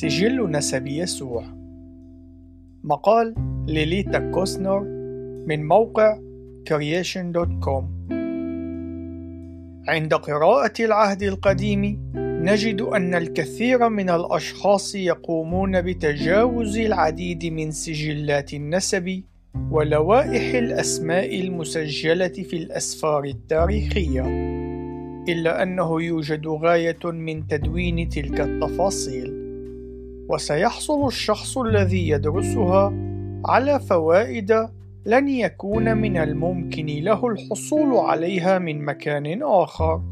سجل نسب يسوع مقال ليليتا كوسنر من موقع creation.com عند قراءة العهد القديم نجد أن الكثير من الأشخاص يقومون بتجاوز العديد من سجلات النسب ولوائح الأسماء المسجلة في الأسفار التاريخية، إلا أنه يوجد غاية من تدوين تلك التفاصيل، وسيحصل الشخص الذي يدرسها على فوائد لن يكون من الممكن له الحصول عليها من مكان آخر.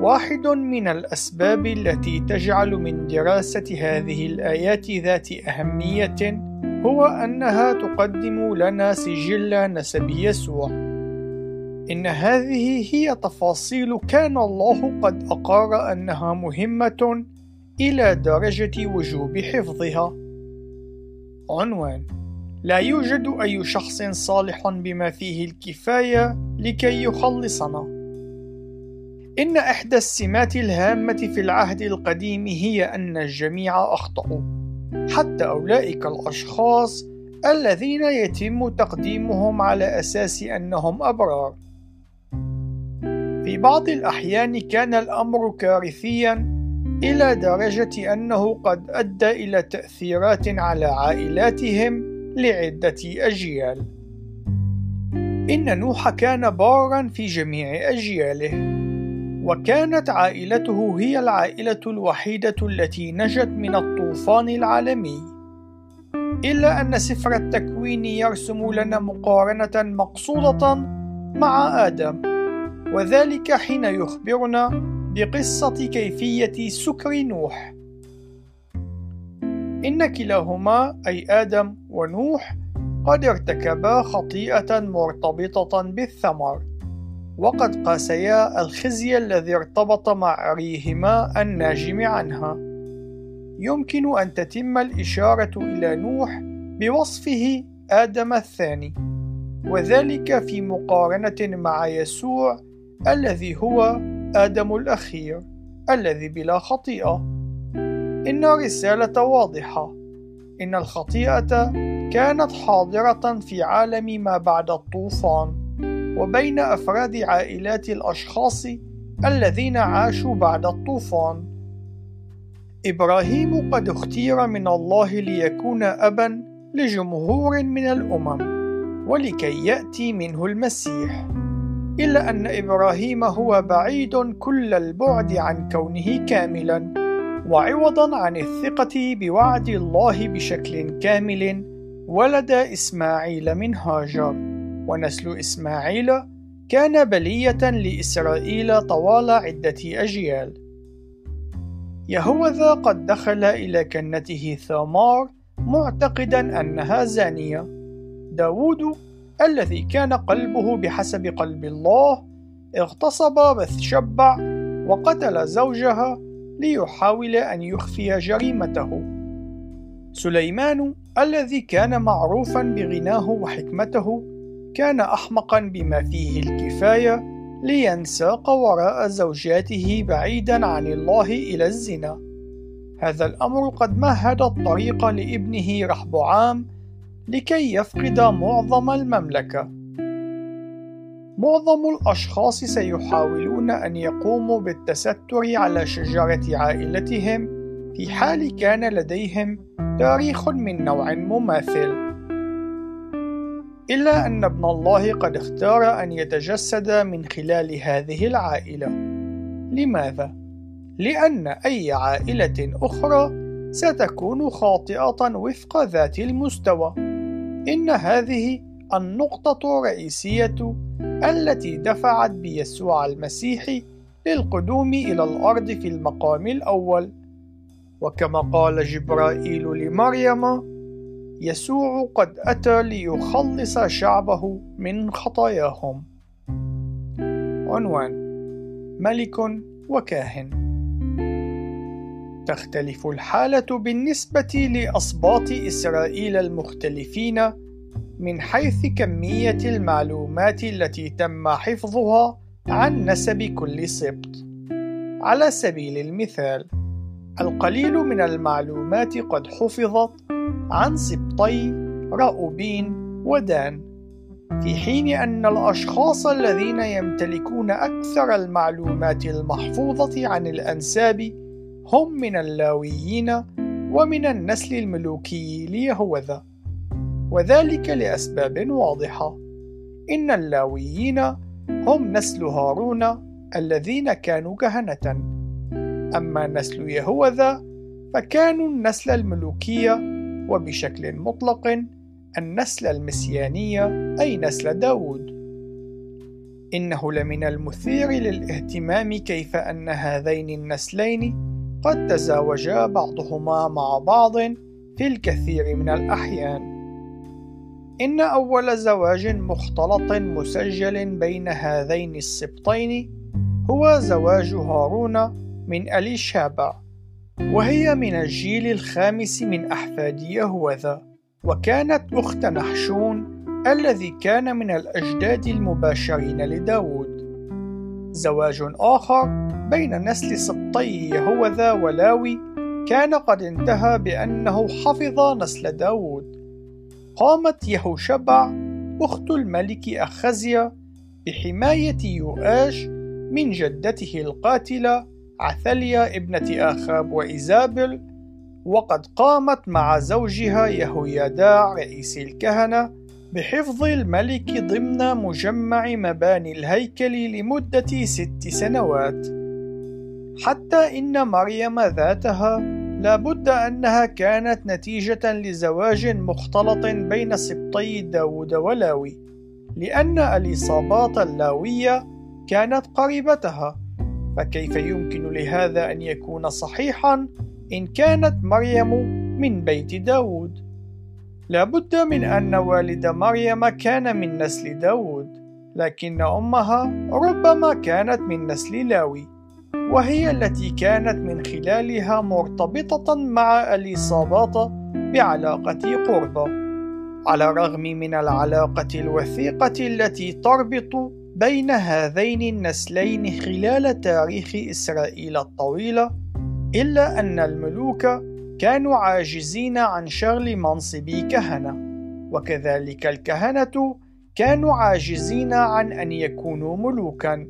واحد من الأسباب التي تجعل من دراسة هذه الآيات ذات أهمية هو أنها تقدم لنا سجل نسب يسوع. إن هذه هي تفاصيل كان الله قد أقر أنها مهمة إلى درجة وجوب حفظها. عنوان: لا يوجد أي شخص صالح بما فيه الكفاية لكي يخلصنا. إن إحدى السمات الهامة في العهد القديم هي أن الجميع أخطأوا، حتى أولئك الأشخاص الذين يتم تقديمهم على أساس أنهم أبرار. في بعض الأحيان كان الأمر كارثيًا إلى درجة أنه قد أدى إلى تأثيرات على عائلاتهم لعدة أجيال. إن نوح كان بارًا في جميع أجياله. وكانت عائلته هي العائلة الوحيدة التي نجت من الطوفان العالمي إلا أن سفر التكوين يرسم لنا مقارنة مقصودة مع آدم وذلك حين يخبرنا بقصة كيفية سكر نوح. إن كلاهما أي آدم ونوح قد ارتكبا خطيئة مرتبطة بالثمر وقد قاسيا الخزي الذي ارتبط مع عريهما الناجم عنها. يمكن أن تتم الإشارة إلى نوح بوصفه آدم الثاني وذلك في مقارنة مع يسوع الذي هو آدم الأخير الذي بلا خطيئة إن الرسالة واضحة إن الخطيئة كانت حاضرة في عالم ما بعد الطوفان وبين أفراد عائلات الأشخاص الذين عاشوا بعد الطوفان. إبراهيم قد اختير من الله ليكون أبًا لجمهور من الأمم، ولكي يأتي منه المسيح. إلا أن إبراهيم هو بعيد كل البعد عن كونه كاملًا، وعوضًا عن الثقة بوعد الله بشكل كامل، ولد إسماعيل من هاجر. ونسل إسماعيل كان بلية لإسرائيل طوال عدة أجيال. يهوذا قد دخل إلى كنته ثامار معتقدا أنها زانية. داود الذي كان قلبه بحسب قلب الله اغتصب بثشبع وقتل زوجها ليحاول أن يخفي جريمته. سليمان الذي كان معروفا بغناه وحكمته كان أحمقا بما فيه الكفاية لينساق وراء زوجاته بعيدا عن الله إلى الزنا هذا الأمر قد مهد الطريق لابنه رحبعام لكي يفقد معظم المملكة معظم الأشخاص سيحاولون أن يقوموا بالتستر على شجرة عائلتهم في حال كان لديهم تاريخ من نوع مماثل إلا أن ابن الله قد اختار أن يتجسد من خلال هذه العائلة. لماذا؟ لأن أي عائلة أخرى ستكون خاطئة وفق ذات المستوى. إن هذه النقطة الرئيسية التي دفعت بيسوع المسيح للقدوم إلى الأرض في المقام الأول. وكما قال جبرائيل لمريم يسوع قد أتى ليخلص شعبه من خطاياهم. عنوان ملك وكاهن تختلف الحالة بالنسبة لأسباط إسرائيل المختلفين من حيث كمية المعلومات التي تم حفظها عن نسب كل سبط. على سبيل المثال، القليل من المعلومات قد حفظت عن سبطي رأوبين ودان في حين أن الأشخاص الذين يمتلكون أكثر المعلومات المحفوظة عن الأنساب هم من اللاويين ومن النسل الملوكي ليهوذا. وذلك لأسباب واضحة. إن اللاويين هم نسل هارون الذين كانوا كهنة. أما نسل يهوذا فكانوا النسل الملوكية وبشكل مطلق النسل المسيانية أي نسل داود. إنه لمن المثير للاهتمام كيف أن هذين النسلين قد تزاوجا بعضهما مع بعض في الكثير من الأحيان. إن أول زواج مختلط مسجل بين هذين السبطين هو زواج هارون من أليشابع وهي من الجيل الخامس من أحفاد يهوذا وكانت أخت نحشون الذي كان من الأجداد المباشرين لداود. زواج آخر بين نسل سبطي يهوذا ولاوي كان قد انتهى بأنه حفظ نسل داود. قامت يهوشبع أخت الملك أخزيا بحماية يؤاش من جدته القاتلة عثليا ابنة آخاب وإيزابل وقد قامت مع زوجها يهويداع رئيس الكهنة بحفظ الملك ضمن مجمع مباني الهيكل لمدة ست سنوات. حتى إن مريم ذاتها لابد أنها كانت نتيجة لزواج مختلط بين سبطي داود ولاوي لأن الإصابات اللاوية كانت قريبتها. فكيف يمكن لهذا أن يكون صحيحا؟ إن كانت مريم من بيت داود. لابد من أن والد مريم كان من نسل داود لكن أمها ربما كانت من نسل لاوي وهي التي كانت من خلالها مرتبطة مع الإصابات بعلاقة قربة على الرغم من العلاقة الوثيقة التي تربط بين هذين النسلين خلال تاريخ إسرائيل الطويلة إلا أن الملوك كانوا عاجزين عن شغل منصب كهنة. وكذلك الكهنة كانوا عاجزين عن أن يكونوا ملوكا.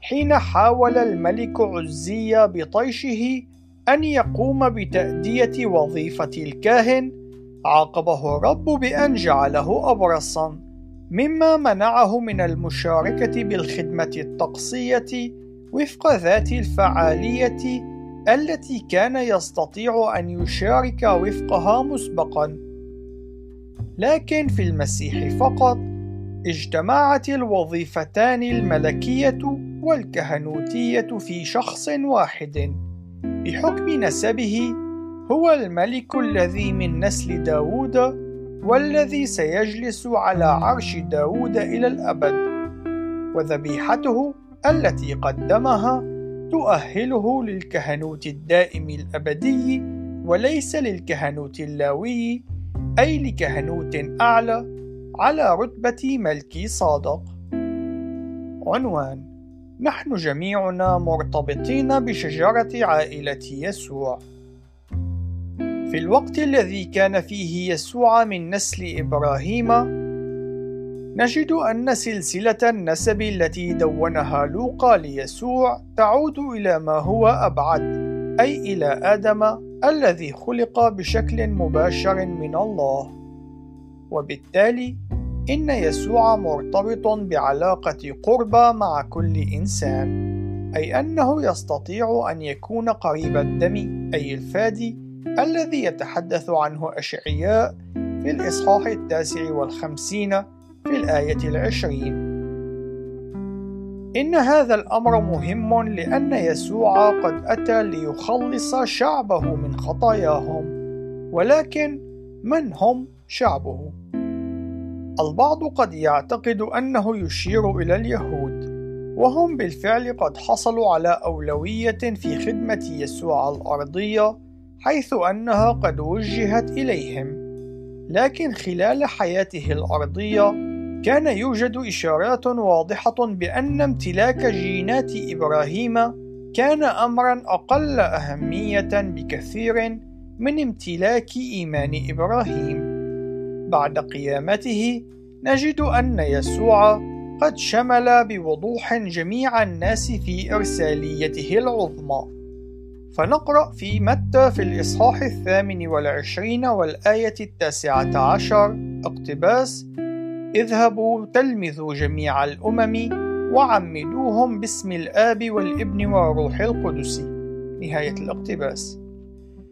حين حاول الملك عزية بطيشه أن يقوم بتأدية وظيفة الكاهن عاقبه الرب بأن جعله أبرصا مما منعه من المشاركة بالخدمة الطقسية وفق ذات الفعالية التي كان يستطيع أن يشارك وفقها مسبقا. لكن في المسيح فقط اجتمعت الوظيفتان الملكية والكهنوتية في شخص واحد. بحكم نسبه هو الملك الذي من نسل داود والذي سيجلس على عرش داود إلى الأبد. وذبيحته التي قدمها تؤهله للكهنوت الدائم الأبدي وليس للكهنوت اللاوي أي لكهنوت أعلى على رتبة ملكي صادق. عنوان نحن جميعنا مرتبطين بشجرة عائلة يسوع. في الوقت الذي كان فيه يسوع من نسل إبراهيم نجد أن سلسلة النسب التي دونها لوقا ليسوع تعود إلى ما هو أبعد أي إلى آدم الذي خلق بشكل مباشر من الله. وبالتالي إن يسوع مرتبط بعلاقة قربى مع كل إنسان أي أنه يستطيع أن يكون قريب الدم أي الفادي الذي يتحدث عنه أشعياء في الإصحاح التاسع والخمسين في الآية العشرين إن هذا الأمر مهم لأن يسوع قد أتى ليخلص شعبه من خطاياهم ولكن من هم شعبه؟ البعض قد يعتقد أنه يشير إلى اليهود وهم بالفعل قد حصلوا على أولوية في خدمة يسوع الأرضية حيث أنها قد وجهت إليهم لكن خلال حياته الأرضية كان يوجد إشارات واضحة بأن امتلاك جينات إبراهيم كان أمرا أقل أهمية بكثير من امتلاك إيمان إبراهيم. بعد قيامته نجد أن يسوع قد شمل بوضوح جميع الناس في إرساليته العظمى فنقرأ في متى في الإصحاح الثامن والعشرين والآية التاسعة عشر اقتباس اذهبوا تلمذوا جميع الأمم وعمدوهم باسم الآب والابن والروح القدس نهاية الاقتباس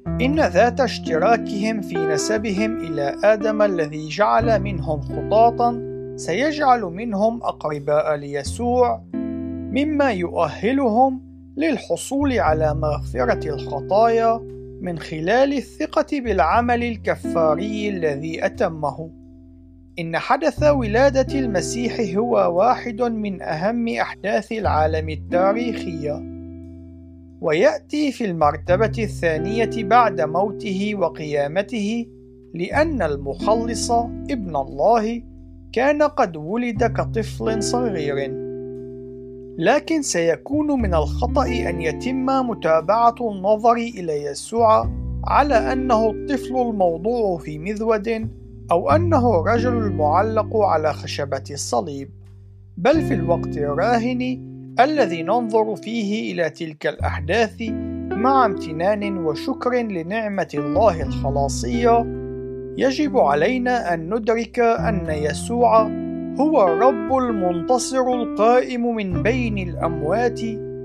إن ذات اشتراكهم في نسبهم إلى آدم الذي جعل منهم خطاطًا سيجعل منهم أقرباء ليسوع مما يؤهلهم للحصول على مغفرة الخطايا من خلال الثقة بالعمل الكفاري الذي أتمه. إن حدث ولادة المسيح هو واحد من أهم أحداث العالم التاريخية، ويأتي في المرتبة الثانية بعد موته وقيامته، لأن المخلص ابن الله كان قد ولد كطفل صغير. لكن سيكون من الخطأ أن يتم متابعة النظر إلى يسوع على أنه الطفل الموضوع في مذود أو أنه الرجل المعلق على خشبة الصليب بل في الوقت الراهن الذي ننظر فيه إلى تلك الأحداث مع امتنان وشكر لنعمة الله الخلاصية يجب علينا أن ندرك أن يسوع هو الرب المنتصر القائم من بين الأموات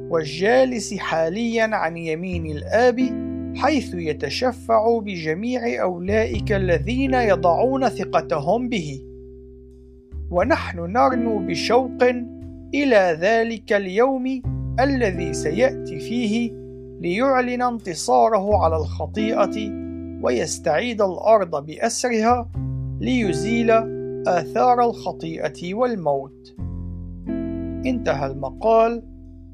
والجالس حاليا عن يمين الآب حيث يتشفع بجميع أولئك الذين يضعون ثقتهم به ونحن نرنو بشوق إلى ذلك اليوم الذي سيأتي فيه ليعلن انتصاره على الخطيئة ويستعيد الأرض بأسرها ليزيل آثار الخطيئة والموت. انتهى المقال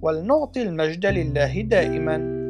ولنعطي المجد لله دائما